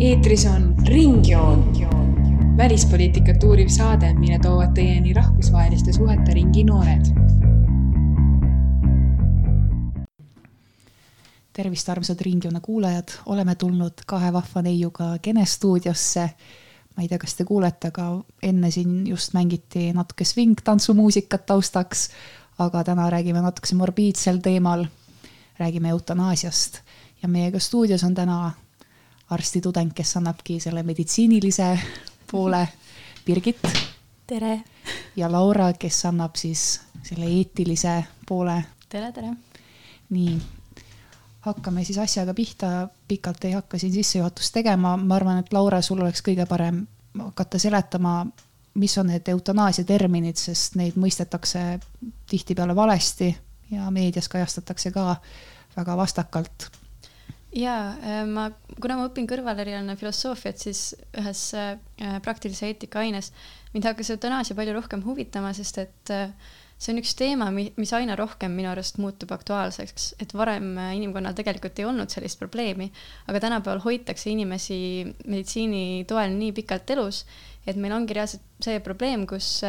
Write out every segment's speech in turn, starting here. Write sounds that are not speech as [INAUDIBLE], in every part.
eetris on Ringjoon, välispoliitikat uuriv saade, mille toovad teieni rahvusvaheliste suhete ringi noored. tervist, armsad Ringjoone kuulajad, oleme tulnud kahe vahva neiuga Kene stuudiosse. ma ei tea, kas te kuulete, aga enne siin just mängiti natuke sving-tantsumuusikat taustaks, aga täna räägime natukese morbiidsel teemal. räägime eutanaasiast ja meiega stuudios on täna arstitudeng, kes annabki selle meditsiinilise poole, Birgit. tere! ja Laura, kes annab siis selle eetilise poole. tere, tere! nii, hakkame siis asjaga pihta, pikalt ei hakka siin sissejuhatust tegema, ma arvan, et Laura, sul oleks kõige parem hakata seletama, mis on need eutanaasia terminid, sest neid mõistetakse tihtipeale valesti ja meedias kajastatakse ka väga vastakalt jaa, äh, ma, kuna ma õpin kõrvalerialana filosoofiat, siis ühes äh, praktilise eetika aines mind hakkas eutanaasia palju rohkem huvitama, sest et äh, see on üks teema, mis aina rohkem minu arust muutub aktuaalseks, et varem inimkonnal tegelikult ei olnud sellist probleemi, aga tänapäeval hoitakse inimesi meditsiini toel nii pikalt elus, et meil ongi reaalselt see probleem, kus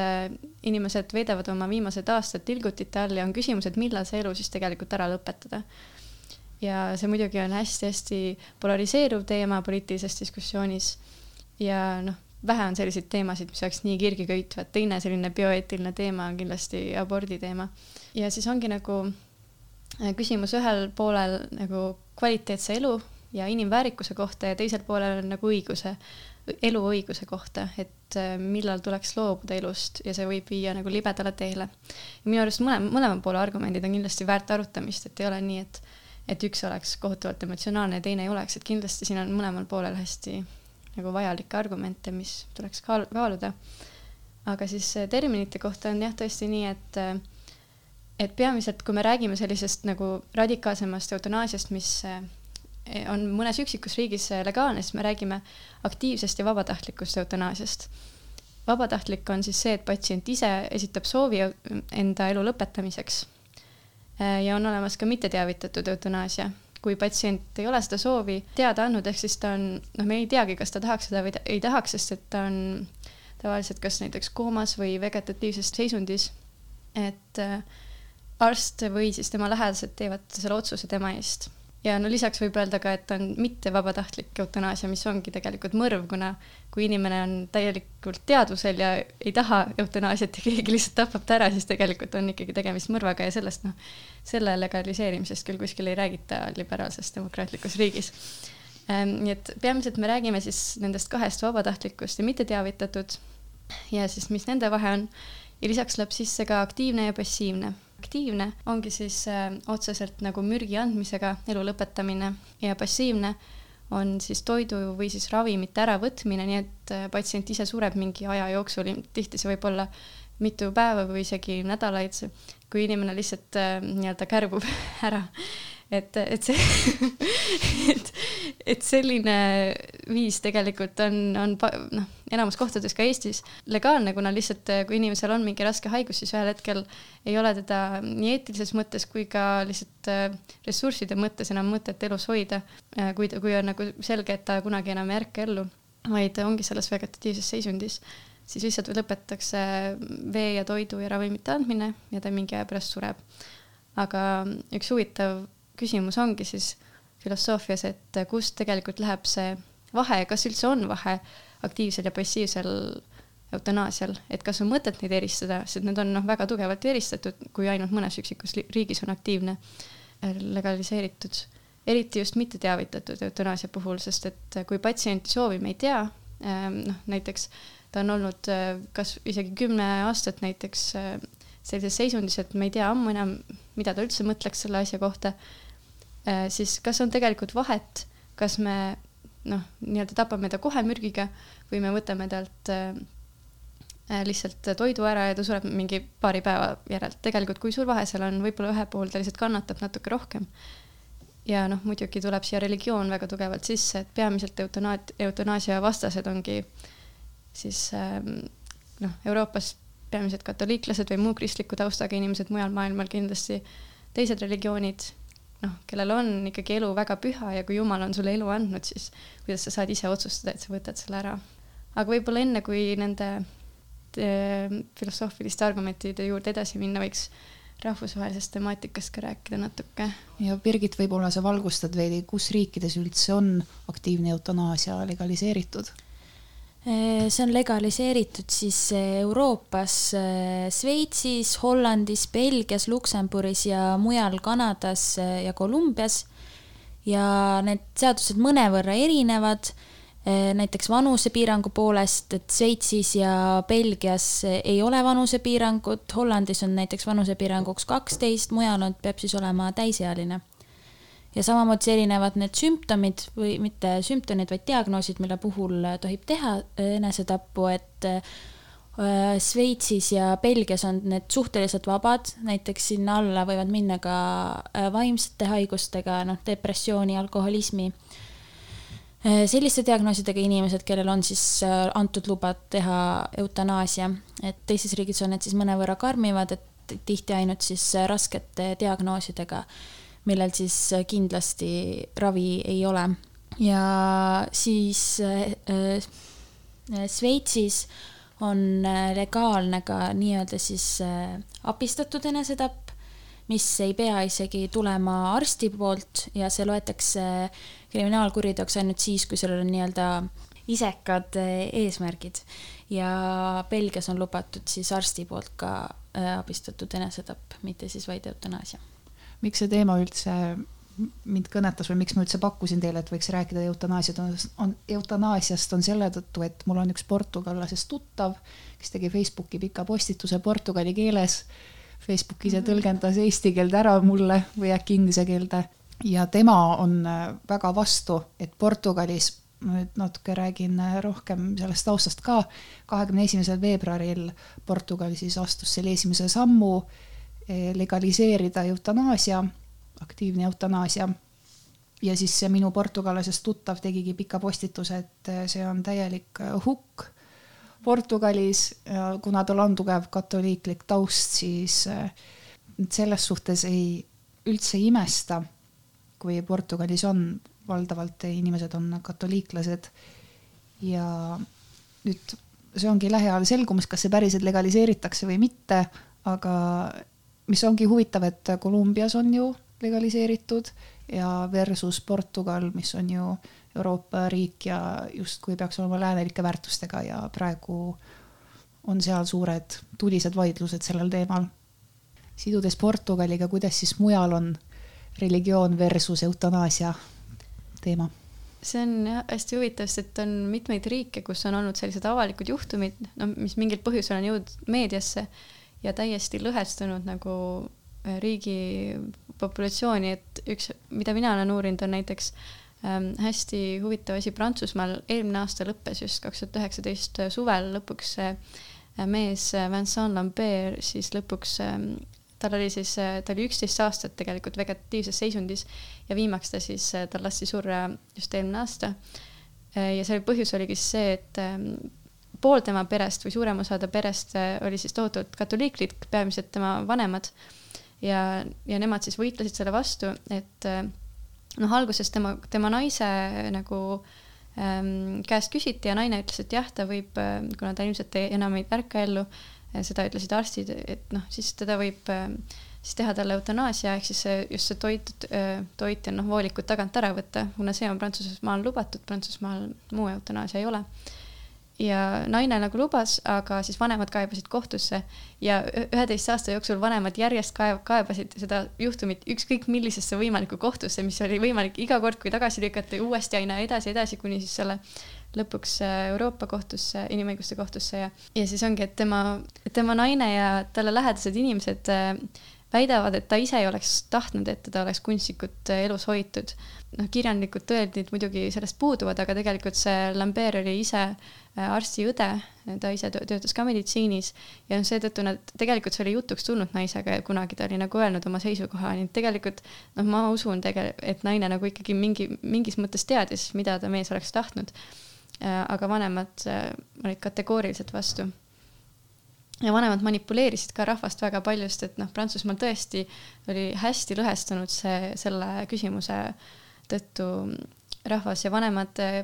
inimesed veedavad oma viimased aastad tilgutite all ja on küsimus, et millal see elu siis tegelikult ära lõpetada ja see muidugi on hästi-hästi polariseeruv teema poliitilises diskussioonis. ja noh, vähe on selliseid teemasid, mis oleks nii kirgiköitvad, teine selline bioeetiline teema on kindlasti abordi teema. ja siis ongi nagu äh, küsimus ühel poolel nagu kvaliteetse elu ja inimväärikuse kohta ja teisel poolel on nagu õiguse, eluõiguse kohta, et äh, millal tuleks loobuda elust ja see võib viia nagu libedale teele. minu arust mõlema, mõlema poole argumendid on kindlasti väärt arutamist, et ei ole nii, et et üks oleks kohutavalt emotsionaalne ja teine ei oleks, et kindlasti siin on mõlemal poolel hästi nagu vajalikke argumente, mis tuleks kaal-, kaaluda. aga siis äh, terminite kohta on jah, tõesti nii, et äh, et peamiselt, kui me räägime sellisest nagu radikaalsemast eutanaasiast, mis äh, on mõnes üksikus riigis legaalne, siis me räägime aktiivsest ja vabatahtlikust eutanaasiast. vabatahtlik on siis see, et patsient ise esitab soovi enda elu lõpetamiseks ja on olemas ka mitteteavitatud eutanaasia, kui patsient ei ole seda soovi teada andnud, ehk siis ta on, noh, me ei teagi, kas ta tahaks seda või ta ei tahaks, sest et ta on tavaliselt kas näiteks koomas või vegetatiivses seisundis. et äh, arst või siis tema lähedased teevad selle otsuse tema eest ja no lisaks võib öelda ka, et on mitte vabatahtlik eutanaasia, mis ongi tegelikult mõrv, kuna kui inimene on täielikult teadvusel ja ei taha eutanaasiat ja keegi lihtsalt tapab ta ära, siis tegelikult on ikkagi tegemist mõrvaga ja sellest noh, selle legaliseerimisest küll kuskil ei räägita liberaalses demokraatlikus riigis. Ehm, nii et peamiselt me räägime siis nendest kahest vabatahtlikust ja mitteteavitatud ja siis, mis nende vahe on ja lisaks läheb sisse ka aktiivne ja passiivne aktiivne ongi siis äh, otseselt nagu mürgi andmisega elu lõpetamine ja passiivne on siis toidu või siis ravimite äravõtmine, nii et äh, patsient ise sureb mingi aja jooksul, tihti see võib olla mitu päeva või isegi nädalaid, kui inimene lihtsalt äh, nii-öelda kärbub [LAUGHS] ära et, et see [LAUGHS] et, et selline viis tegelikult on, on noh, enamus kohtades ka Eestis legaalne, kuna lihtsalt kui inimesel on mingi raske haigus, siis ühel hetkel ei ole teda nii eetilises mõttes kui ka lihtsalt äh, ressursside mõttes enam mõtet elus hoida, äh, kui, kui on nagu selge, et ta kunagi enam ei ärka ellu, vaid ongi selles vegetatiivses seisundis siis lihtsalt lõpetatakse vee ja toidu ja ravimite andmine ja ta mingi aja pärast sureb. aga üks huvitav küsimus ongi siis filosoofias, et kust tegelikult läheb see vahe, kas üldse on vahe aktiivsel ja passiivsel eutanaasial, et kas on mõtet neid eristada, sest need on noh, väga tugevalt eristatud, kui ainult mõnes üksikus riigis on aktiivne äh, legaliseeritud, eriti just mitteteavitatud eutanaasia puhul, sest et kui patsienti soovi me ei tea, ähm, noh näiteks ta on olnud äh, kas isegi kümme aastat näiteks äh, sellises seisundis, et me ei tea ammu enam, mida ta üldse mõtleks selle asja kohta siis kas on tegelikult vahet, kas me noh, nii-öelda tapame ta kohe mürgiga või me võtame talt äh, äh, lihtsalt toidu ära ja ta sureb mingi paari päeva järel. tegelikult, kui suur vahe seal on, võib-olla ühe puhul ta lihtsalt kannatab natuke rohkem. ja noh, muidugi tuleb siia religioon väga tugevalt sisse, et peamiselt eutanaat-, eutanaasia vastased ongi siis ähm, noh, Euroopas peamiselt katoliiklased või muu kristliku taustaga inimesed, mujal maailmal kindlasti teised religioonid noh, kellel on ikkagi elu väga püha ja kui Jumal on sulle elu andnud, siis kuidas sa saad ise otsustada, et sa võtad selle ära. aga võib-olla enne, kui nende eh, filosoofiliste argumentide juurde edasi minna, võiks rahvusvahelisest temaatikast ka rääkida natuke. ja Birgit, võib-olla sa valgustad veidi, kus riikides üldse on aktiivne eutanaasia legaliseeritud? Eh, see on legaliseeritud siis eh, Euroopas, eh, Šveitsis, Hollandis, Belgias, Luksemburgis ja mujal Kanadas ja Kolumbias. ja need seadused mõnevõrra erinevad näiteks vanusepiirangu poolest, et Šveitsis ja Belgias ei ole vanusepiirangut, Hollandis on näiteks vanusepiiranguks kaksteist, mujal on, peab siis olema täisealine. Ja samamoodi erinevad need sümptomid või mitte sümptomid, vaid diagnoosid, mille puhul tohib teha enesetappu, et Šveitsis ja Belgias on need suhteliselt vabad, näiteks sinna alla võivad minna ka vaimsete haigustega, noh, depressiooni, alkoholismi. Äh, selliste diagnoosidega inimesed, kellel on siis äh, antud luba teha eutanaasia, et teistes riigides on need siis mõnevõrra karmimad, et tihti ainult siis äh, raskete diagnoosidega, millel siis kindlasti ravi ei ole. ja siis Šveitsis on legaalne ka nii-öelda siis abistatud enesetapp, mis ei pea isegi tulema arsti poolt ja see loetakse kriminaalkuriteoks ainult siis, kui sellel on nii-öelda isekad eesmärgid. ja Belgias on lubatud siis arsti poolt ka abistatud enesetapp, mitte siis vaid eutanaasia. Miks see teema üldse mind kõnetas või miks ma üldse pakkusin teile, et võiks rääkida eutanaasiat, on, eutanaasiast on selle tõttu, et mul on üks portugallasest tuttav, kes tegi Facebooki pika postituse portugali keeles. Facebook ise mhm. tõlgendas eesti keelde ära mulle või äkki inglise keelde ja tema on äh, väga vastu, et Portugalis, ma nüüd natuke räägin äh, rohkem sellest taustast ka, kahekümne esimesel veebruaril Portugal siis astus selle esimese sammu äh, legaliseerida eutanaasia, aktiivne eutanaasia. ja siis see minu portugallasest tuttav tegigi pika postituse, et see on täielik hukk Portugalis ja kuna tal on tugev katoliiklik taust, siis selles suhtes ei üldse ei imesta kui Portugalis on, valdavalt inimesed on katoliiklased. ja nüüd see ongi lähiajal selgumas, kas see päriselt legaliseeritakse või mitte, aga mis ongi huvitav, et Kolumbias on ju legaliseeritud ja versus Portugal, mis on ju Euroopa riik ja justkui peaks olema läänelike väärtustega ja praegu on seal suured tulised vaidlused sellel teemal. sidudes Portugaliga, kuidas siis mujal on religioon versus eutanaasia teema? see on jah hästi huvitav, sest on mitmeid riike, kus on olnud sellised avalikud juhtumid, no mis mingil põhjusel on jõudnud meediasse ja täiesti lõhestunud nagu äh, riigi populatsiooni, et üks, mida mina olen uurinud, on näiteks ähm, hästi huvitav asi Prantsusmaal, eelmine aasta lõppes just kaks tuhat üheksateist suvel lõpuks äh, mees äh, Vincent Lambert siis lõpuks ähm, tal oli siis, ta oli üksteist aastat tegelikult vegetatiivses seisundis ja viimaks ta siis, tal lasti surra just eelmine aasta. ja selle põhjus oligi siis see, et ähm, pool tema perest või suurem osa ta perest äh, oli siis tohutult katoliiklik, peamiselt tema vanemad. ja, ja nemad siis võitlesid selle vastu, et äh, noh, alguses tema, tema naise nagu ähm, käest küsiti ja naine ütles, et jah, ta võib, äh, kuna ta ilmselt ei, enam ei ärka ellu seda ütlesid arstid, et noh, siis teda võib siis teha talle eutanaasia ehk siis just see toit, toit ja noh, voolikud tagant ära võtta, kuna see on Prantsusmaal lubatud, Prantsusmaal muu eutanaasia ei ole. Ja naine nagu lubas, aga siis vanemad kaebasid kohtusse ja üheteist aasta jooksul vanemad järjest kaeb-, kaebasid seda juhtumit ükskõik millisesse võimalikku kohtusse, mis oli võimalik iga kord, kui tagasi lükata, uuesti aina edasi, edasi, kuni siis selle lõpuks äh, Euroopa kohtusse, inimõiguste kohtusse ja, ja siis ongi, et tema, tema naine ja talle lähedased inimesed äh, väidavad, et ta ise ei oleks tahtnud, et teda oleks kunstlikult äh, elus hoitud. Noh, kirjandlikud tõendid muidugi sellest puuduvad, aga tegelikult see Lambert oli ise arstiõde, ta ise töötas ka meditsiinis ja noh, seetõttu nad, tegelikult see oli jutuks tulnud naisega ja kunagi ta oli nagu öelnud oma seisukoha, nii et tegelikult noh, ma usun tegelikult, et naine nagu ikkagi mingi, mingis mõttes teadis, mida ta mees oleks tahtnud Äh, aga vanemad äh, olid kategooriliselt vastu. ja vanemad manipuleerisid ka rahvast väga palju, sest et noh, Prantsusmaal tõesti oli hästi lõhestunud see, selle küsimuse tõttu rahvas ja vanemad äh,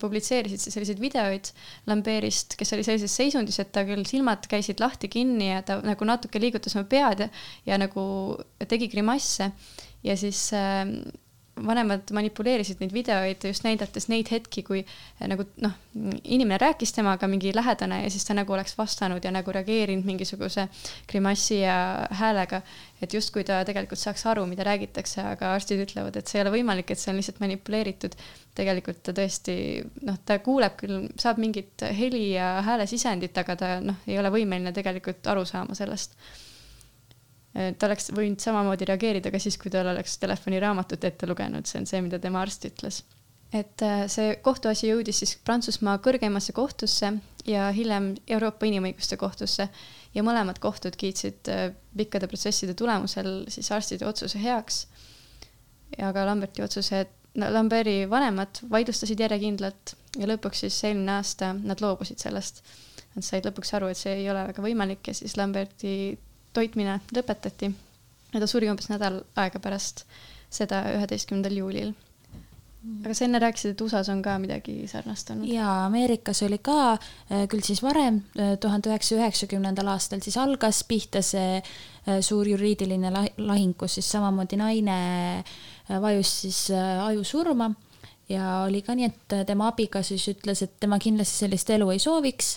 publitseerisid siis selliseid videoid Lambertist, kes oli sellises seisundis, et ta küll silmad käisid lahti-kinni ja ta nagu natuke liigutas oma pead ja, ja nagu tegi grimasse. Ja siis äh, vanemad manipuleerisid neid videoid just näidates neid hetki, kui eh, nagu noh, inimene rääkis temaga, mingi lähedane ja siis ta nagu oleks vastanud ja nagu reageerinud mingisuguse grimassi ja häälega. et justkui ta tegelikult saaks aru, mida räägitakse, aga arstid ütlevad, et see ei ole võimalik, et see on lihtsalt manipuleeritud. tegelikult ta tõesti noh, ta kuuleb küll, saab mingit heli ja häälesisendit, aga ta noh, ei ole võimeline tegelikult aru saama sellest ta oleks võinud samamoodi reageerida ka siis, kui tal oleks telefoniraamatut ette lugenud, see on see, mida tema arst ütles. et äh, see kohtuasi jõudis siis Prantsusmaa kõrgemasse kohtusse ja hiljem Euroopa Inimõiguste Kohtusse ja mõlemad kohtud kiitsid äh, pikkade protsesside tulemusel siis arstide otsuse heaks. ja ka Lamberti otsuse, et Lamberti vanemad vaidlustasid järjekindlalt ja lõpuks siis eelmine aasta nad loobusid sellest. Nad said lõpuks aru, et see ei ole väga võimalik ja siis Lamberti toitmine lõpetati ja ta suri umbes nädal aega pärast seda, üheteistkümnendal juulil. aga sa enne rääkisid, et USA-s on ka midagi sarnast olnud. jaa, Ameerikas oli ka, äh, küll siis varem, äh, tuhande üheksasaja üheksakümnendal aastal siis algas pihta see äh, suur juriidiline lahing, kus siis samamoodi naine vajus siis ajusurma ja oli ka nii, et tema abikaasa siis ütles, et tema kindlasti sellist elu ei sooviks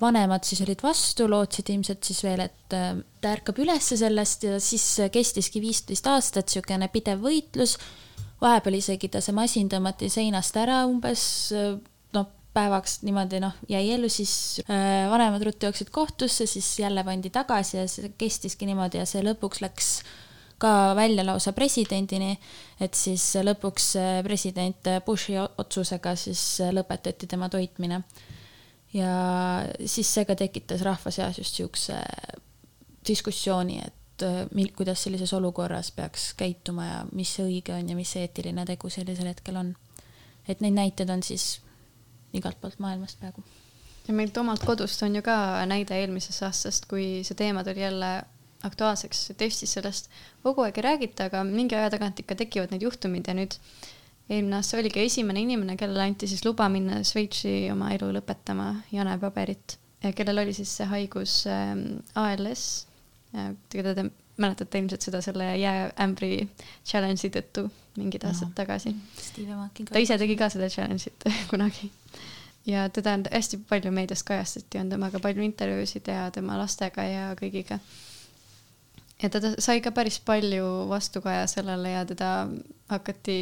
vanemad siis olid vastu, lootsid ilmselt siis veel, et äh, ta ärkab ülesse sellest ja siis kestiski viisteist aastat niisugune pidev võitlus. vahepeal isegi ta, see masin tõmmati seinast ära umbes äh, noh, päevaks niimoodi noh, jäi ellu, siis äh, vanemad ruttu jooksid kohtusse, siis jälle pandi tagasi ja see kestiski niimoodi ja see lõpuks läks ka välja lausa presidendini, et siis lõpuks president Bushi otsusega siis lõpetati tema toitmine ja siis see ka tekitas rahva seas just niisuguse diskussiooni, et äh, mil-, kuidas sellises olukorras peaks käituma ja mis õige on ja mis eetiline tegu sellisel hetkel on. et neid näiteid on siis igalt poolt maailmast praegu. ja meilt omalt kodust on ju ka näide eelmisest aastast, kui see teema tuli jälle aktuaalseks, et Eestis sellest kogu aeg ei räägita, aga mingi aja tagant ikka tekivad need juhtumid ja nüüd eelmine aasta oligi esimene inimene, kellele anti siis luba minna Šveitsi oma elu lõpetama, Jane Paberit, kellel oli siis see haigus äh, ALS, keda te mäletate ilmselt seda selle jääämbri challenge'i tõttu mingid aastad no. tagasi. ta ise tegi ka seda challenge'it [LAUGHS] kunagi. ja teda on hästi palju meedias kajastati, on temaga palju intervjuusid ja tema lastega ja kõigiga. ja ta sai ka päris palju vastukaja sellele ja teda hakati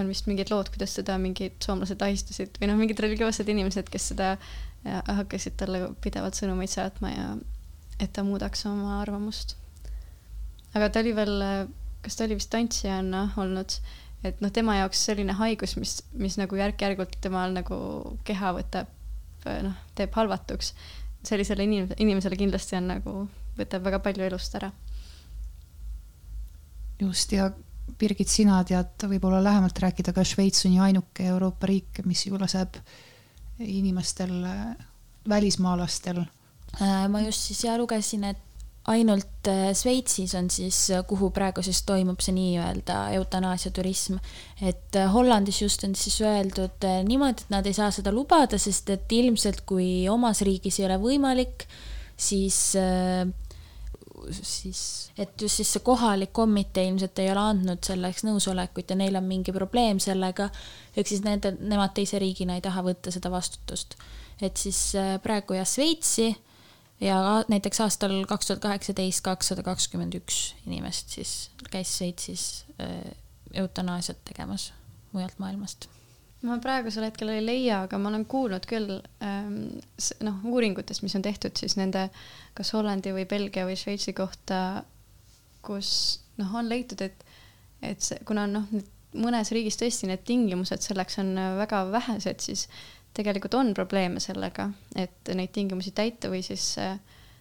on vist mingid lood, kuidas seda mingid soomlased ahistasid või noh, mingid religioossed inimesed, kes seda hakkasid talle pidevalt sõnumeid saatma ja et ta muudaks oma arvamust. aga ta oli veel, kas ta oli vist tantsijana olnud, et noh, tema jaoks selline haigus, mis, mis nagu järk-järgult temal nagu keha võtab, noh, teeb halvatuks, sellisele inim-, inimesele kindlasti on nagu, võtab väga palju elust ära. just, ja Birgit, sina tead võib-olla lähemalt rääkida, ka Šveits on ju ainuke Euroopa riik, mis ju laseb inimestel, välismaalastel. Äh, ma just siis ja lugesin, et ainult äh, Šveitsis on siis, kuhu praegu siis toimub see nii-öelda eutanaasiaturism. et äh, Hollandis just on siis öeldud niimoodi, et nad ei saa seda lubada, sest et ilmselt kui omas riigis ei ole võimalik, siis äh, siis, et just siis see kohalik komitee ilmselt ei ole andnud selleks nõusolekut ja neil on mingi probleem sellega, ehk siis nende, nemad teise riigina ei taha võtta seda vastutust. et siis äh, praegu jah, Šveitsi ja näiteks aastal kaks tuhat kaheksateist kakssada kakskümmend üks inimest siis käis Šveitsis äh, eutanaasiat tegemas mujalt maailmast ma praegusel hetkel ei leia, aga ma olen kuulnud küll ähm, noh, uuringutest, mis on tehtud siis nende kas Hollandi või Belgia või Šveitsi kohta, kus noh, on leitud, et, et see, kuna noh, mõnes riigis tõesti need tingimused selleks on väga vähesed, siis tegelikult on probleeme sellega, et neid tingimusi täita või siis äh,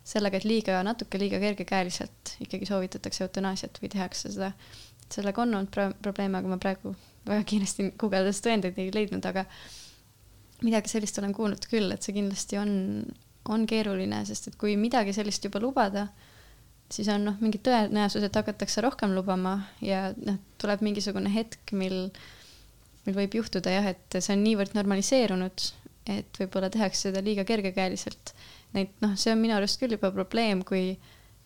sellega, et liiga, natuke liiga kergekäeliselt ikkagi soovitatakse eutanaasiat või tehakse seda. sellega on olnud pro probleeme, aga ma praegu väga kiiresti guugeldas tõendeid ei leidnud, aga midagi sellist olen kuulnud küll, et see kindlasti on on keeruline, sest et kui midagi sellist juba lubada, siis on noh, mingi tõenäosus, et hakatakse rohkem lubama ja noh, tuleb mingisugune hetk, mil, mil võib juhtuda jah, et see on niivõrd normaliseerunud, et võib-olla tehakse seda liiga kergekäeliselt. Neid noh, see on minu arust küll juba probleem, kui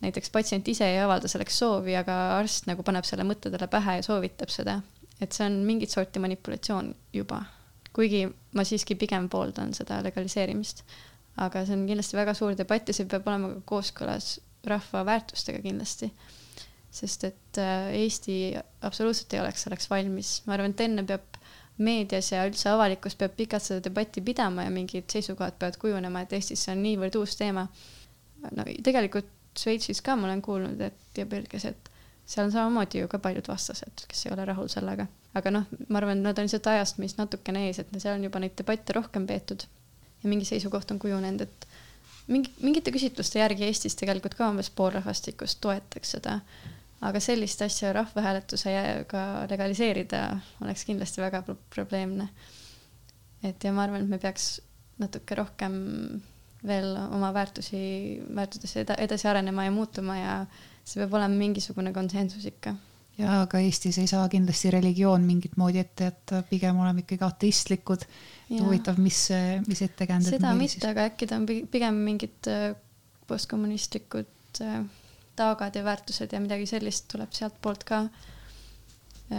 näiteks patsient ise ei avalda selleks soovi, aga arst nagu paneb selle mõtte talle pähe ja soovitab seda. Et see on mingit sorti manipulatsioon juba, kuigi ma siiski pigem pooldan seda legaliseerimist. aga see on kindlasti väga suur debatt ja see peab olema ka kooskõlas rahva väärtustega kindlasti. sest et äh, Eesti absoluutselt ei oleks selleks valmis, ma arvan, et enne peab meedias ja üldse avalikkus peab pikalt seda debatti pidama ja mingid seisukohad peavad kujunema, et Eestis see on niivõrd uus teema. no tegelikult Šveitsis ka ma olen kuulnud, et ja Belgias, et seal on samamoodi ju ka paljud vastased, kes ei ole rahul sellega. aga noh, ma arvan, nad on lihtsalt ajast meist natukene ees, et seal on juba neid debatte rohkem peetud ja mingi seisukoht on kujunenud, et mingi, mingite küsitluste järgi Eestis tegelikult ka umbes pool rahvastikust toetaks seda, aga sellist asja rahvahääletusega legaliseerida oleks kindlasti väga pro probleemne. et ja ma arvan, et me peaks natuke rohkem veel oma väärtusi, väärtustesse eda, edasi arenema ja muutuma ja see peab olema mingisugune konsensus ikka. ja aga Eestis ei saa kindlasti religioon mingit moodi ette, et pigem oleme ikkagi ateistlikud. huvitav, mis, mis ettekäänded. seda mitte, aga äkki ta on pigem mingid äh, postkommunistlikud äh, taagad ja väärtused ja midagi sellist tuleb sealtpoolt ka.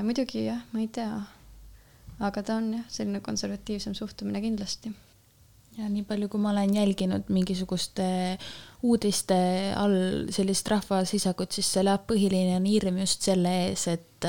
muidugi jah, ma ei tea. aga ta on jah, selline konservatiivsem suhtumine kindlasti ja nii palju, kui ma olen jälginud mingisuguste uudiste all sellist rahvaseisakut, siis selle põhiline on hirm just selle ees, et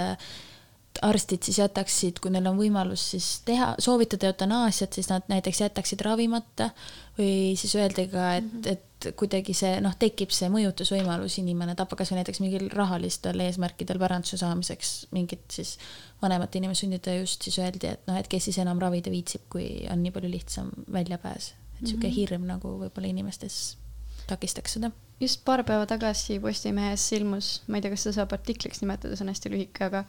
arstid siis jätaksid, kui neil on võimalus siis teha, soovitada eutanaasiat, siis nad näiteks jätaksid ravimata või siis öeldi ka, et mm, -hmm. et kuidagi see noh, tekib see mõjutusvõimalus, inimene tapab kasvõi näiteks mingil rahalistel eesmärkidel päranduse saamiseks mingit siis vanemat inimest sündida just, siis öeldi, et noh, et kes siis enam ravida viitsib, kui on nii palju lihtsam väljapääs. et sihuke mm -hmm. hirm nagu võib-olla inimestes takistaks seda. just paar päeva tagasi Postimehes ilmus, ma ei tea, kas seda saab artikliks nimetada, see on hästi lühike, aga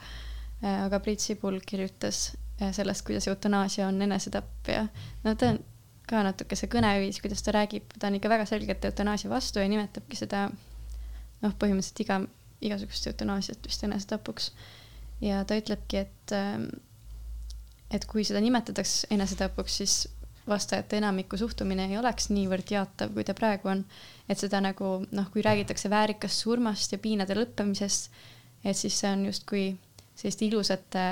aga Priit Sibul kirjutas äh, sellest, kuidas eutanaasia on enesetapp ja no ta on ka natuke see kõneviis, kuidas ta räägib, ta on ikka väga selgelt eutanaasia vastu ja nimetabki seda noh, põhimõtteliselt iga, igasugust eutanaasiat vist enesetapuks. ja ta ütlebki, et ähm, et kui seda nimetatakse enesetapuks, siis vastajate enamiku suhtumine ei oleks niivõrd jaatav, kui ta praegu on. et seda nagu noh, kui räägitakse väärikast surmast ja piinade lõppemisest, et siis see on justkui selliste ilusate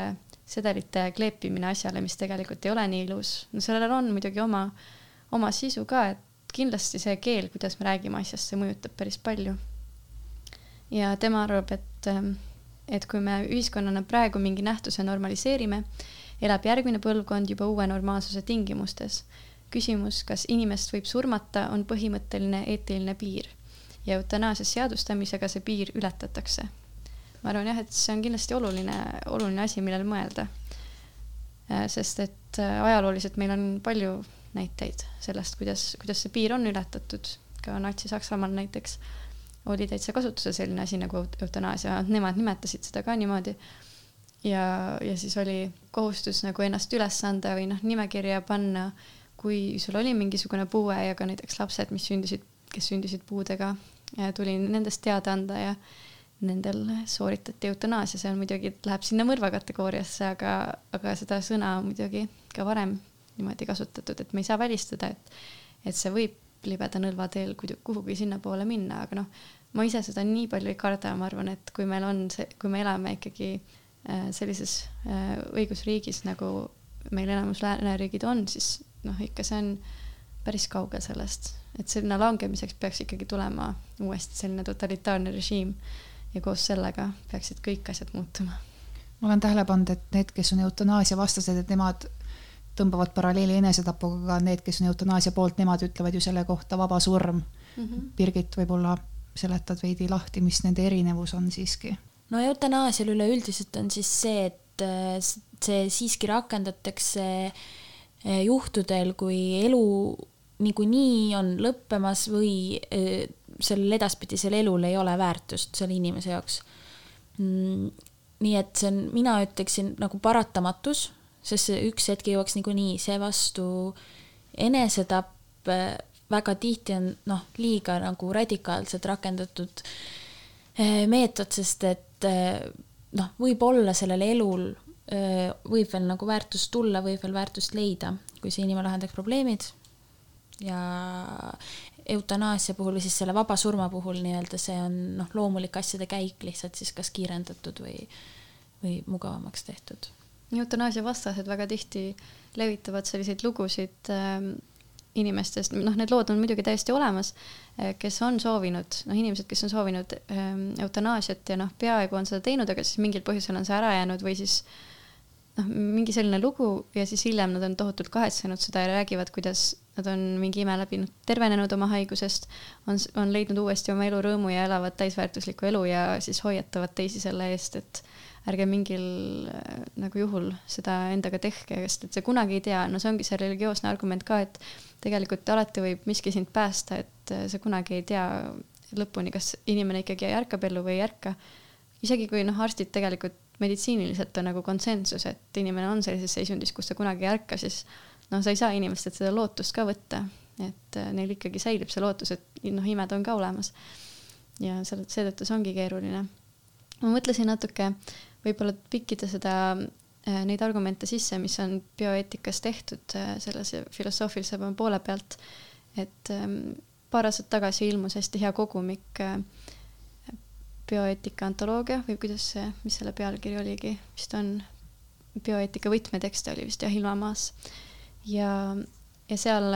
sedelite kleepimine asjale, mis tegelikult ei ole nii ilus. no sellel on muidugi oma, oma sisu ka, et kindlasti see keel, kuidas me räägime asjast, see mõjutab päris palju. ja tema arvab, et, et kui me ühiskonnana praegu mingi nähtuse normaliseerime, elab järgmine põlvkond juba uue normaalsuse tingimustes. küsimus, kas inimest võib surmata, on põhimõtteline eetiline piir ja eutanaasia seadustamisega see piir ületatakse ma arvan jah, et see on kindlasti oluline, oluline asi, millele mõelda. Äh, sest et äh, ajalooliselt meil on palju näiteid sellest, kuidas, kuidas see piir on ületatud, ka Natsi-Saksamaal näiteks oli täitsa kasutusel selline asi nagu eutanaasia, nemad nimetasid seda ka niimoodi. ja, ja siis oli kohustus nagu ennast üles anda või noh, nimekirja panna, kui sul oli mingisugune puue ja ka näiteks lapsed, mis sündisid, kes sündisid puudega, tuli nendest teada anda ja nendel sooritati eutanaasia, see on muidugi, läheb sinna mõrva kategooriasse, aga, aga seda sõna muidugi ka varem niimoodi kasutatud, et me ei saa välistada, et, et see võib libeda nõlva teel kuhugi sinnapoole minna, aga noh, ma ise seda nii palju ei karda, ma arvan, et kui meil on see, kui me elame ikkagi äh, sellises äh, õigusriigis, nagu meil enamus lääneriigid on, siis noh, ikka see on päris kaugel sellest, et sinna langemiseks peaks ikkagi tulema uuesti selline totalitaarne režiim ja koos sellega peaksid kõik asjad muutuma. ma olen tähele pannud, et need, kes on eutanaasia vastased, et nemad tõmbavad paralleeli enesetapuga, aga need, kes on eutanaasia poolt, nemad ütlevad ju selle kohta vaba surm mm. -hmm. Birgit, võib-olla seletad veidi lahti, mis nende erinevus on siiski? no eutanaasial üleüldiselt on siis see, et äh, see siiski rakendatakse äh, juhtudel, kui elu niikuinii on lõppemas või äh, sellel edaspidisel elul ei ole väärtust selle inimese jaoks mm,. nii et see on, mina ütleksin nagu paratamatus, sest see üks hetk jõuaks niikuinii, seevastu enesetapp väga tihti on noh, liiga nagu radikaalselt rakendatud eh, meetod, sest et eh, noh, võib-olla sellel elul eh, võib veel nagu väärtust tulla, võib veel väärtust leida, kui see inimene lahendaks probleemid. ja eutanaasia puhul või siis selle vaba surma puhul nii-öelda see on noh, loomulik asjade käik lihtsalt siis kas kiirendatud või, või mugavamaks tehtud. eutanaasia vastased väga tihti levitavad selliseid lugusid äh, inimestest, noh, need lood on muidugi täiesti olemas, eh, kes on soovinud, noh, inimesed, kes on soovinud ähm, eutanaasiat ja noh, peaaegu on seda teinud, aga siis mingil põhjusel on see ära jäänud või siis noh, mingi selline lugu ja siis hiljem nad on tohutult kahetsenud seda ja räägivad, kuidas nad on mingi ime läbinud, tervenenud oma haigusest, on, on leidnud uuesti oma elu rõõmu ja elavad täisväärtuslikku elu ja siis hoiatavad teisi selle eest, et ärge mingil äh, nagu juhul seda endaga tehke, sest et sa kunagi ei tea, no see ongi see religioosne argument ka, et tegelikult alati võib miski sind päästa, et äh, sa kunagi ei tea lõpuni, kas inimene ikkagi ärkab ellu või ei ärka. isegi kui noh, arstid tegelikult meditsiiniliselt on nagu konsensus, et inimene on sellises seisundis, kus ta kunagi ei ärka, siis noh, sa ei saa inimestelt seda lootust ka võtta, et äh, neil ikkagi säilib see lootus, et noh, imed on ka olemas. ja selle, seetõttu see ongi keeruline. ma mõtlesin natuke võib-olla pikkida seda, äh, neid argumente sisse, mis on bioeetikas tehtud äh, sellise filosoofilise poole pealt. et ähm, paar aastat tagasi ilmus hästi hea kogumik äh, bioeetika antoloogia või kuidas see, mis selle pealkiri oligi, vist on bioeetika võtmetekste oli vist jah, ilmamaas. ja, ja seal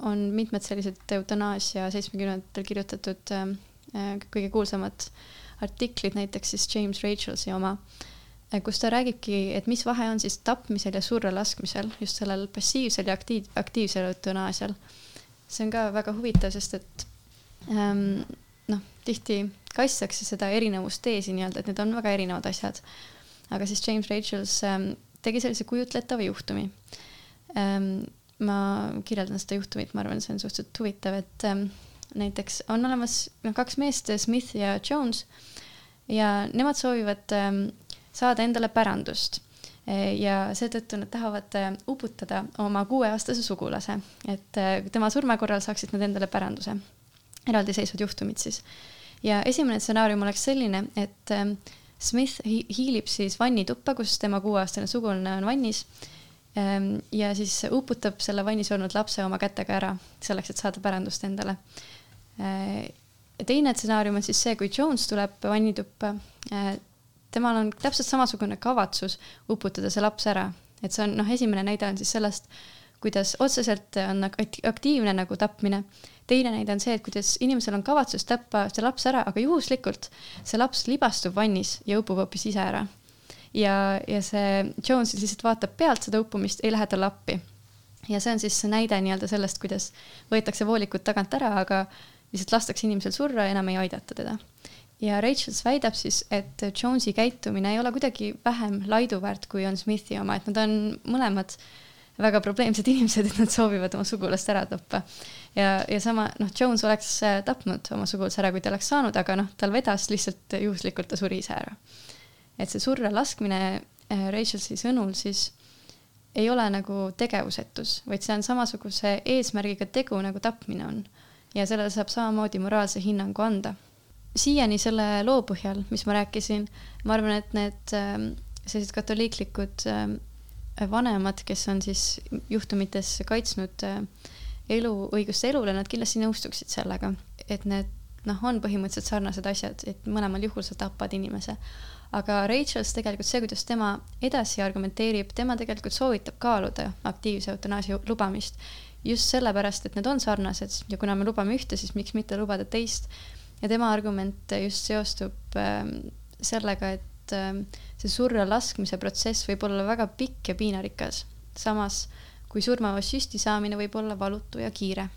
on mitmed sellised eutanaasia seitsmekümnendatel kirjutatud äh, kõige kuulsamad äh, artiklid, näiteks siis James Rachelsi oma, eh, kus ta räägibki, et mis vahe on siis tapmisel ja surra laskmisel, just sellel passiivsel ja aktiiv, aktiivsel eutanaasial. see on ka väga huvitav, sest et ähm, noh, tihti kaitstakse seda erinevusteesi nii-öelda, et need on väga erinevad asjad. aga siis James Rachels ähm, tegi sellise kujutletava juhtumi ähm,. ma kirjeldan seda juhtumit, ma arvan, see on suhteliselt huvitav, et ähm, näiteks on olemas noh, kaks meest, Smith ja Jones ja nemad soovivad ähm, saada endale pärandust e, ja seetõttu nad tahavad äh, uputada oma kuueaastase sugulase, et äh, tema surma korral saaksid nad endale päranduse. eraldiseisvad juhtumid siis. Ja esimene stsenaarium oleks selline, et ähm, Smith hiilib siis vannituppa, kus tema kuueaastane sugulane on vannis ähm, ja siis uputab selle vannis olnud lapse oma kätega ära, selleks, et saada pärandust endale. Äh, teine stsenaarium on siis see, kui Jones tuleb vannituppa, äh, temal on täpselt samasugune kavatsus uputada see laps ära, et see on noh, esimene näide on siis sellest, kuidas otseselt on aktiivne nagu tapmine. teine näide on see, et kuidas inimesel on kavatsus tappa see laps ära, aga juhuslikult see laps libastub vannis ja upub hoopis ise ära. ja, ja see Jones lihtsalt vaatab pealt seda uppumist, ei lähe talle appi. ja see on siis näide nii-öelda sellest, kuidas võetakse voolikud tagant ära, aga lihtsalt lastakse inimesel surra ja enam ei aidata teda. ja Rachels väidab siis, et Jonesi käitumine ei ole kuidagi vähem laiduväärt, kui on Smithi oma, et nad on mõlemad väga probleemsed inimesed, et nad soovivad oma sugulast ära tappa. ja, ja sama, noh, Jones oleks äh, tapnud oma sugulase ära, kui ta oleks saanud, aga noh, tal vedas lihtsalt juhuslikult, ta suri ise ära. et see surra laskmine äh, Rachelsi sõnul siis ei ole nagu tegevusetus, vaid see on samasuguse eesmärgiga tegu, nagu tapmine on ja sellele saab samamoodi moraalse hinnangu anda. siiani selle loo põhjal, mis ma rääkisin, ma arvan, et need ähm, sellised katoliiklikud ähm, vanemad, kes on siis juhtumites kaitsnud äh, elu, õigust elule, nad kindlasti nõustuksid sellega, et need noh, on põhimõtteliselt sarnased asjad, et mõlemal juhul sa tapad inimese. aga Rachels tegelikult see, kuidas tema edasi argumenteerib, tema tegelikult soovitab kaaluda aktiivse eutanaasia lubamist just sellepärast, et need on sarnased ja kuna me lubame ühte, siis miks mitte lubada teist. ja tema argument just seostub äh, sellega, et äh, see surra laskmise protsess võib olla väga pikk ja piinarikas, samas kui surmava süsti saamine võib olla valutu ja kiire.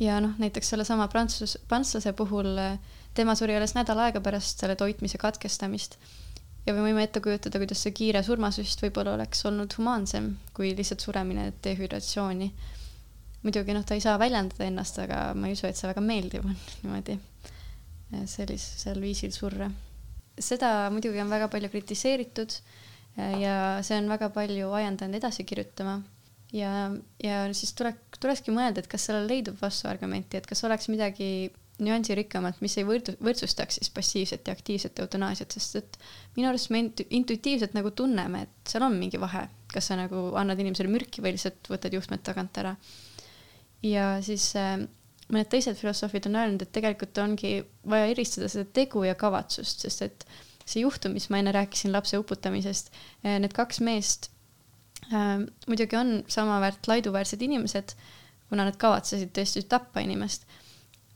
ja noh, näiteks sellesama prantsus, prantslase puhul äh, tema suri alles nädal aega pärast selle toitmise katkestamist ja me võime ette kujutada, kuidas see kiire surmasüst võib-olla oleks olnud humaansem kui lihtsalt suremine dehüdratsiooni muidugi noh, ta ei saa väljendada ennast, aga ma ei usu, et see väga meeldiv on [LAUGHS] niimoodi eh, sellisel viisil surra. Seda muidugi on väga palju kritiseeritud eh, ja see on väga palju ajendanud edasi kirjutama. ja, ja siis tule, tulekski mõelda, et kas sellele leidub vastuargumenti, et kas oleks midagi nüansirikkamat, mis ei võrdu-, võrdsustaks siis passiivset ja aktiivset eutanaasiat, sest et minu arust me intu-, intuitiivselt nagu tunneme, et seal on mingi vahe, kas sa nagu annad inimesele mürki või lihtsalt võtad juhtmed tagant ära. ja siis äh, mõned teised filosoofid on öelnud, et tegelikult ongi vaja eristada seda tegu ja kavatsust, sest et see juhtum, mis ma enne rääkisin lapse uputamisest, äh, need kaks meest äh, muidugi on samaväärt laiduväärsed inimesed, kuna nad kavatsesid tõesti tappa inimest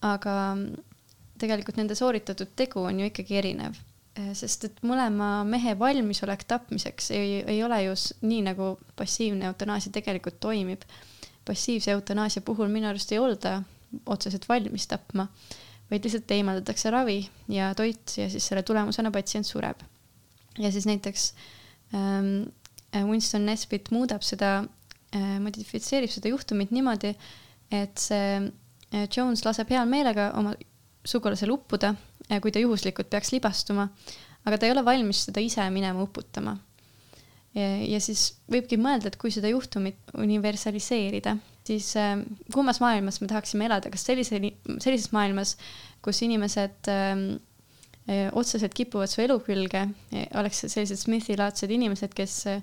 aga tegelikult nende sooritatud tegu on ju ikkagi erinev, eh, sest et mõlema mehe valmisolek tapmiseks ei, ei ole ju nii, nagu passiivne eutanaasia tegelikult toimib. passiivse eutanaasia puhul minu arust ei olda otseselt valmis tapma, vaid lihtsalt eemaldatakse ravi ja toit ja siis selle tulemusena patsient sureb. ja siis näiteks ähm, Winston Nesbit muudab seda äh,, modifitseerib seda juhtumit niimoodi, et see Jones laseb hea meelega oma sugulasel uppuda, kui ta juhuslikult peaks libastuma, aga ta ei ole valmis seda ise minema uputama. ja siis võibki mõelda, et kui seda juhtumit universaliseerida, siis äh, kummas maailmas me tahaksime elada, kas sellise, sellises maailmas, kus inimesed äh, otseselt kipuvad su elu külge, oleks sellised Smithi-laadsed inimesed, kes äh,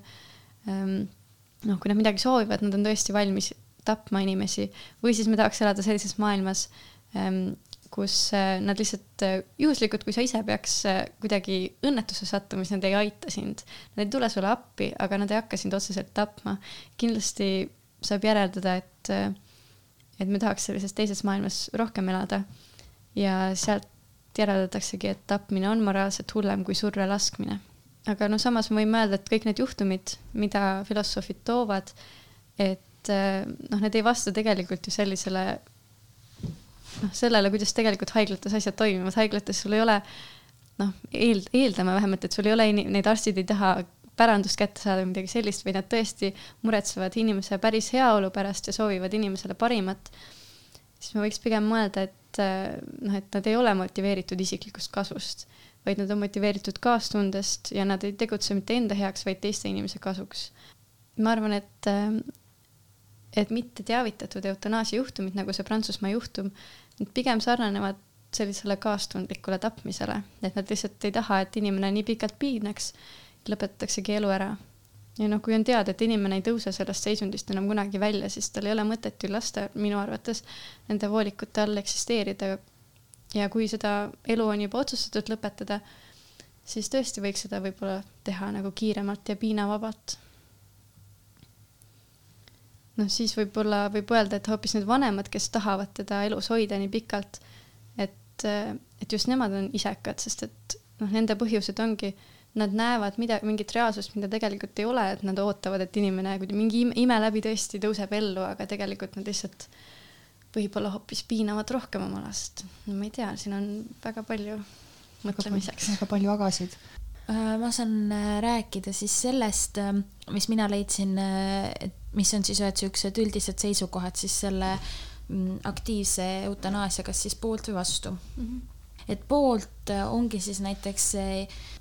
noh, kui nad midagi soovivad, nad on tõesti valmis tapma inimesi või siis me tahaks elada sellises maailmas, ähm, kus äh, nad lihtsalt äh, juhuslikult, kui sa ise peaks äh, kuidagi õnnetusse sattuma, siis nad ei aita sind. Nad ei tule sulle appi, aga nad ei hakka sind otseselt tapma. kindlasti saab järeldada, et, et me tahaks sellises teises maailmas rohkem elada. ja sealt järeldataksegi, et tapmine on moraalselt hullem kui surre laskmine. aga no samas me võime öelda, et kõik need juhtumid, mida filosoofid toovad, et noh, need ei vasta tegelikult ju sellisele noh, sellele, kuidas tegelikult haiglates asjad toimivad, haiglates sul ei ole noh, eel-, eeldame vähemalt, et sul ei ole, need arstid ei taha pärandust kätte saada või midagi sellist, vaid nad tõesti muretsevad inimese päris heaolu pärast ja soovivad inimesele parimat, siis me võiks pigem mõelda, et eh, noh, et nad ei ole motiveeritud isiklikust kasvust, vaid nad on motiveeritud kaastundest ja nad ei tegutse mitte enda heaks, vaid teiste inimese kasuks. ma arvan, et eh, et mitte teavitatud eutanaasia juhtumid, nagu see Prantsusmaa juhtum, need pigem sarnanevad sellisele kaastundlikule tapmisele, et nad lihtsalt ei taha, et inimene nii pikalt piinaks, lõpetataksegi elu ära. ja noh, kui on teada, et inimene ei tõuse sellest seisundist enam kunagi välja, siis tal ei ole mõtet ju lasta minu arvates nende voolikute all eksisteerida. ja kui seda elu on juba otsustatud lõpetada, siis tõesti võiks seda võib-olla teha nagu kiiremalt ja piinavabalt noh, siis võib-olla võib öelda, et hoopis need vanemad, kes tahavad teda elus hoida nii pikalt, et, et just nemad on isekad, sest et noh, nende põhjused ongi, nad näevad mida, mingit reaalsust, mida tegelikult ei ole, et nad ootavad, et inimene kuidagi mingi ime läbi tõesti tõuseb ellu, aga tegelikult nad lihtsalt võib-olla hoopis piinavad rohkem oma last. no ma ei tea, siin on väga palju mõtlemiseks. väga palju agasid Äh, ma saan äh, rääkida siis sellest, äh, mis mina leidsin, et mis on siis ühed siuksed üldised seisukohad siis selle mm, aktiivse eutanaasia, kas siis poolt või vastu mm. -hmm et poolt ongi siis näiteks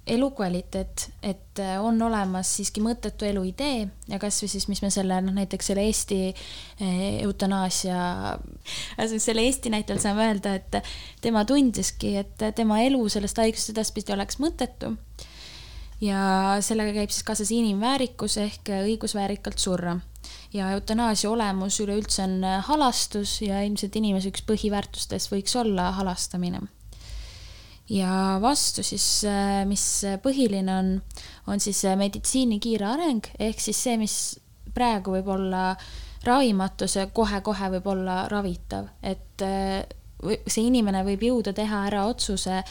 elukvaliteet, et on olemas siiski mõttetu elu idee ja kasvõi siis, mis me selle noh, näiteks selle Eesti eutanaasia, selle Eesti näitel saame öelda, et tema tundiski, et tema elu sellest haigusest edaspidi oleks mõttetu ja sellega käib siis kaasas inimväärikus ehk õigus väärikalt surra. ja eutanaasia olemus üleüldse on halastus ja ilmselt inimese üks põhiväärtustest võiks olla halastamine. Ja vastu siis, mis põhiline on, on siis meditsiini kiire areng ehk siis see, mis praegu võib olla ravimatus kohe-kohe võib olla ravitav, et see inimene võib jõuda teha ära otsuse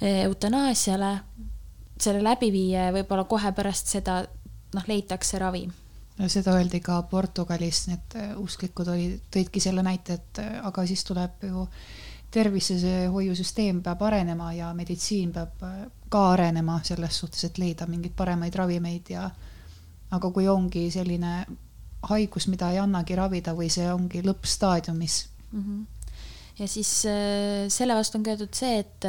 eutanaasiale selle läbiviija ja võib-olla kohe pärast seda noh, leitakse ravi. no seda öeldi ka Portugalis, need äh, usklikud olid, tõidki selle näite, et äh, aga siis tuleb ju tervishoiusüsteem peab arenema ja meditsiin peab äh, ka arenema selles suhtes, et leida mingeid paremaid ravimeid ja aga kui ongi selline haigus, mida ei annagi ravida või see ongi lõppstaadiumis mm, -hmm ja siis äh, selle vastu on ka öeldud see, et,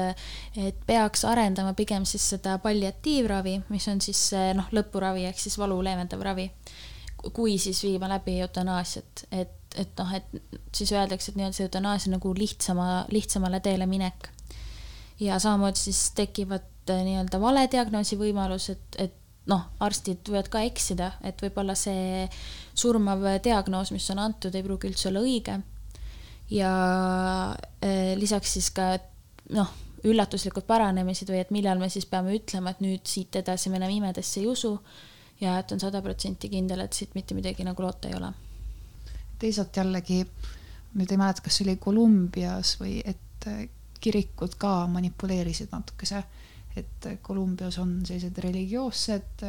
et peaks arendama pigem siis seda palliatiivravi, mis on siis noh, lõpuravi ehk siis valu leevendav ravi. kui siis viima läbi eutanaasiat, et, et noh, et siis öeldakse, et nii-öelda see eutanaasia nagu lihtsama, lihtsamale teele minek. ja samamoodi siis tekivad äh, nii-öelda valediagnoosi võimalus, et, et noh, arstid võivad ka eksida, et võib-olla see surmav diagnoos, mis on antud, ei pruugi üldse olla õige. ja eh, lisaks siis ka noh, üllatuslikud paranemised või et millal me siis peame ütlema, et nüüd siit edasi me enam imedesse ei usu ja et on sada protsenti kindel, et siit mitte midagi nagu loota ei ole. Teisalt jällegi, nüüd ei mäleta, kas see oli Kolumbias või et kirikud ka manipuleerisid natukese, et Kolumbias on sellised religioossed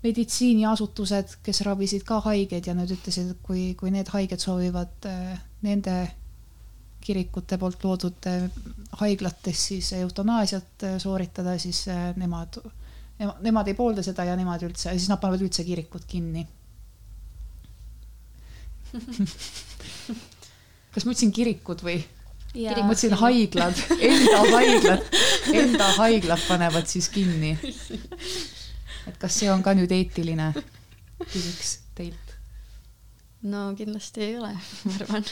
meditsiiniasutused, kes ravisid ka haigeid ja nad ütlesid, et kui, kui need haiged soovivad nende kirikute poolt loodud haiglates siis eutanaasiat sooritada, siis nemad nemad ei poolda seda ja nemad üldse, siis nad panevad üldse kirikud kinni [LAUGHS] kas ma ütlesin kirikud või? ma mõtlesin haiglad, enda haiglad, enda haiglad panevad siis kinni. et kas see on ka nüüd eetiline? küsiks teilt. no kindlasti ei ole, ma arvan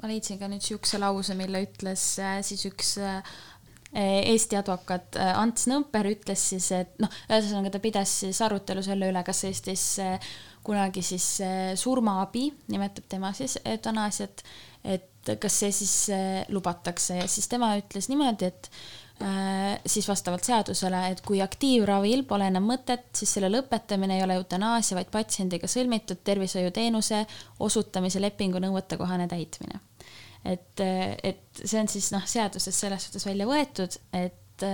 ma leidsin ka nüüd siukse lause, mille ütles äh, siis üks äh, Eesti advokaat eh, Ants Nõmper ütles siis, et noh, ühesõnaga ta pidas siis arutelu selle üle, kas Eestis kunagi siis surmaabi, nimetab tema siis eutanaasiat, et kas see siis lubatakse. Ja siis tema ütles niimoodi, et siis vastavalt seadusele, et kui aktiivravil pole enam mõtet, siis selle lõpetamine ei ole eutanaasia, vaid patsiendiga sõlmitud tervishoiuteenuse osutamise lepingu nõuetekohane täitmine. Et, et see on siis noh, seaduses selles suhtes välja võetud, et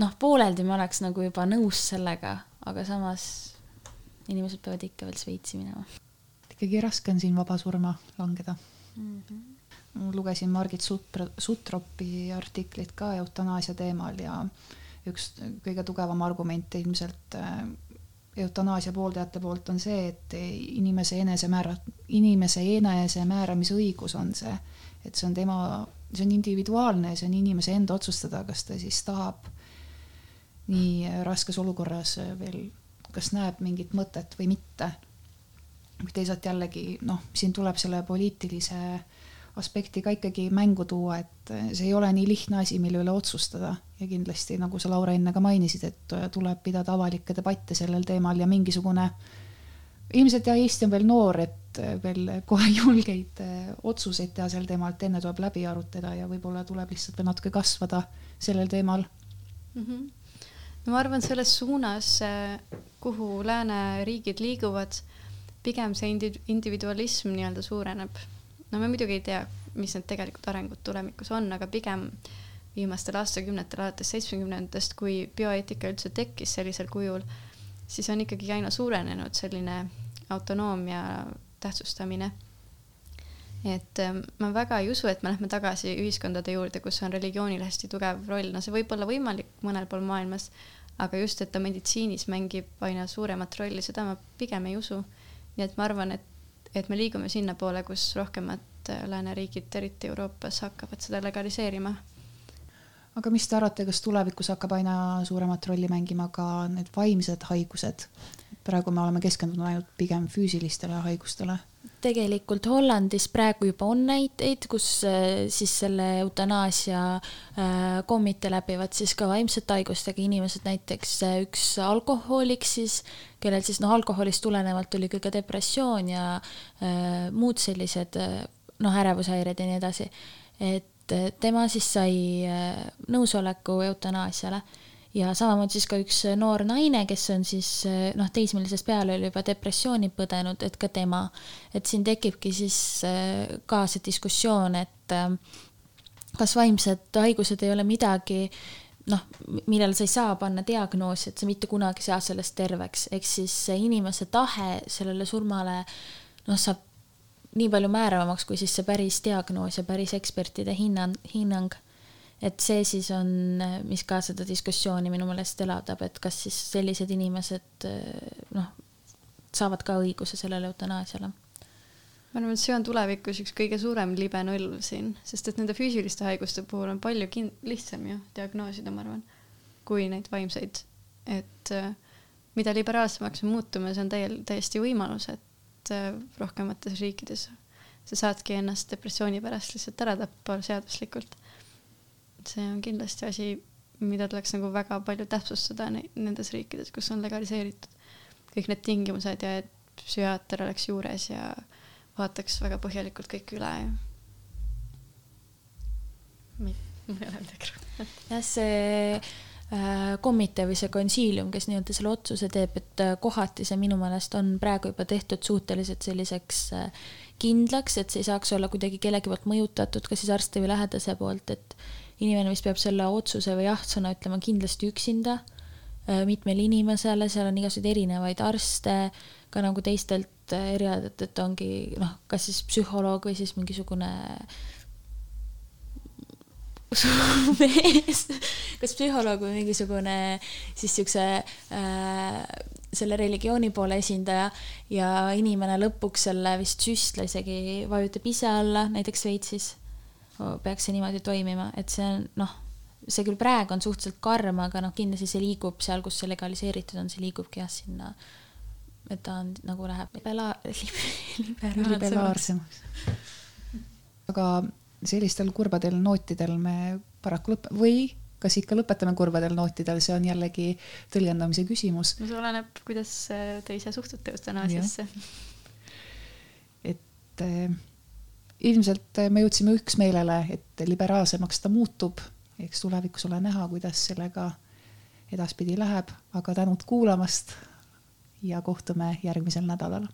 noh, pooleldi ma oleks nagu juba nõus sellega, aga samas inimesed peavad ikka veel Šveitsi minema. ikkagi raske on siin vaba surma langeda mm. -hmm. lugesin Margit Sutro, Sutropi artiklit ka eutanaasia teemal ja üks kõige tugevam argument ilmselt eutanaasia pooldajate poolt on see, et inimese enesemäära, inimese enesemääramisõigus on see, et see on tema, see on individuaalne, see on inimese enda otsustada, kas ta siis tahab nii raskes olukorras veel, kas näeb mingit mõtet või mitte. teisalt jällegi noh, siin tuleb selle poliitilise aspekti ka ikkagi mängu tuua, et see ei ole nii lihtne asi, mille üle otsustada ja kindlasti, nagu sa, Laura, enne ka mainisid, et tuleb pidada avalikke debatte sellel teemal ja mingisugune, ilmselt jah, Eesti on veel noor, et veel kohe [LAUGHS] julgeid otsuseid teha sel teemal, et enne tuleb läbi arutada ja võib-olla tuleb lihtsalt veel natuke kasvada sellel teemal mm. -hmm. Ma arvan, selles suunas, eh, kuhu lääneriigid liiguvad, pigem see individualism nii-öelda suureneb no me muidugi ei tea, mis need tegelikud arengud tulevikus on, aga pigem viimastel aastakümnetel, alates seitsmekümnendatest, kui bioeetika üldse tekkis sellisel kujul, siis on ikkagi aina suurenenud selline autonoomia tähtsustamine. Et ähm, ma väga ei usu, et me lähme tagasi ühiskondade juurde, kus on religioonil hästi tugev roll, no see võib olla võimalik mõnel pool maailmas, aga just, et ta meditsiinis mängib aina suuremat rolli, seda ma pigem ei usu. nii et ma arvan, et et me liigume sinnapoole, kus rohkemad äh, lääneriigid, eriti Euroopas, hakkavad seda legaliseerima. aga mis te arvate, kas tulevikus hakkab aina suuremat rolli mängima ka need vaimsed haigused? Praegu me oleme keskendunud ainult pigem füüsilistele haigustele tegelikult Hollandis praegu juba on näiteid, kus äh, siis selle eutanaasia äh, komitee läbivad siis ka vaimsete haigustega inimesed, näiteks äh, üks alkohoolik siis, kellel siis noh, alkoholist tulenevalt tuli ka depressioon ja muud sellised noh, ärevushäired ja nii edasi. et tema siis sai nõusoleku eutanaasiale ja samamoodi siis ka üks noor naine, kes on siis noh, teismelisest peale oli juba depressiooni põdenud, et ka tema, et siin tekibki siis äh, ka see diskussioon, et äh, kas vaimsed haigused ei ole midagi, noh, millele sa ei saa panna diagnoosi, et sa mitte kunagi ei saa sellest terveks, ehk siis inimese tahe sellele surmale noh, saab nii palju määravamaks kui siis see päris diagnoos ja päris ekspertide hinnang, hinnang et see siis on, mis ka seda diskussiooni minu meelest elavdab, et kas siis sellised inimesed noh, saavad ka õiguse sellele eutanaasiale. ma arvan, et see on tulevikus üks kõige suurem libe nõlv siin, sest et nende füüsiliste haiguste puhul on palju kin-, lihtsam ju diagnoosida, ma arvan, kui neid vaimseid. et mida liberaalsemaks me muutume, see on täiel-, täiesti võimalus, et äh, rohkemates riikides sa saadki ennast depressiooni pärast lihtsalt ära tappa seaduslikult. See on kindlasti asi, mida tuleks nagu väga palju täpsustada nendes riikides, kus on legaliseeritud kõik need tingimused ja et psühhiaater oleks juures ja vaataks väga põhjalikult kõik üle ja [LAUGHS] mul ei ole midagi rohkem. jah, see äh, komitee või see konsiilium, kes nii-öelda selle otsuse teeb, et äh, kohati see minu meelest on praegu juba tehtud suhteliselt selliseks äh, kindlaks, et see ei saaks olla kuidagi kellegi poolt mõjutatud, kas siis arsti või lähedase poolt, et inimene, mis peab selle otsuse või jah-sõna ütlema kindlasti üksinda mitmele inimesele, seal on igasuguseid erinevaid arste, ka nagu teistelt erialadelt, et ongi noh, kas siis psühholoog või siis mingisugune äh, mees, kas psühholoog või mingisugune siis siukse äh, selle religiooni poole esindaja ja inimene lõpuks selle vist süstla isegi vajutab ise alla, näiteks Šveitsis peaks see niimoodi toimima, et see on noh, see küll praegu on suhteliselt karm, aga noh, kindlasti see liigub seal, kus see legaliseeritud on, see liigubki jah sinna, et ta on nagu läheb libera-, [LAUGHS] liberaalsemaks. aga sellistel kurbadel nootidel me paraku lõpe- või kas ikka lõpetame kurbadel nootidel, see on jällegi tõlgendamise küsimus. no see oleneb, kuidas te ise suhtute eutanaasiasse. et äh, ilmselt me jõudsime üksmeelele, et liberaalsemaks ta muutub, eks tulevikus ole näha, kuidas sellega edaspidi läheb, aga tänud kuulamast ja kohtume järgmisel nädalal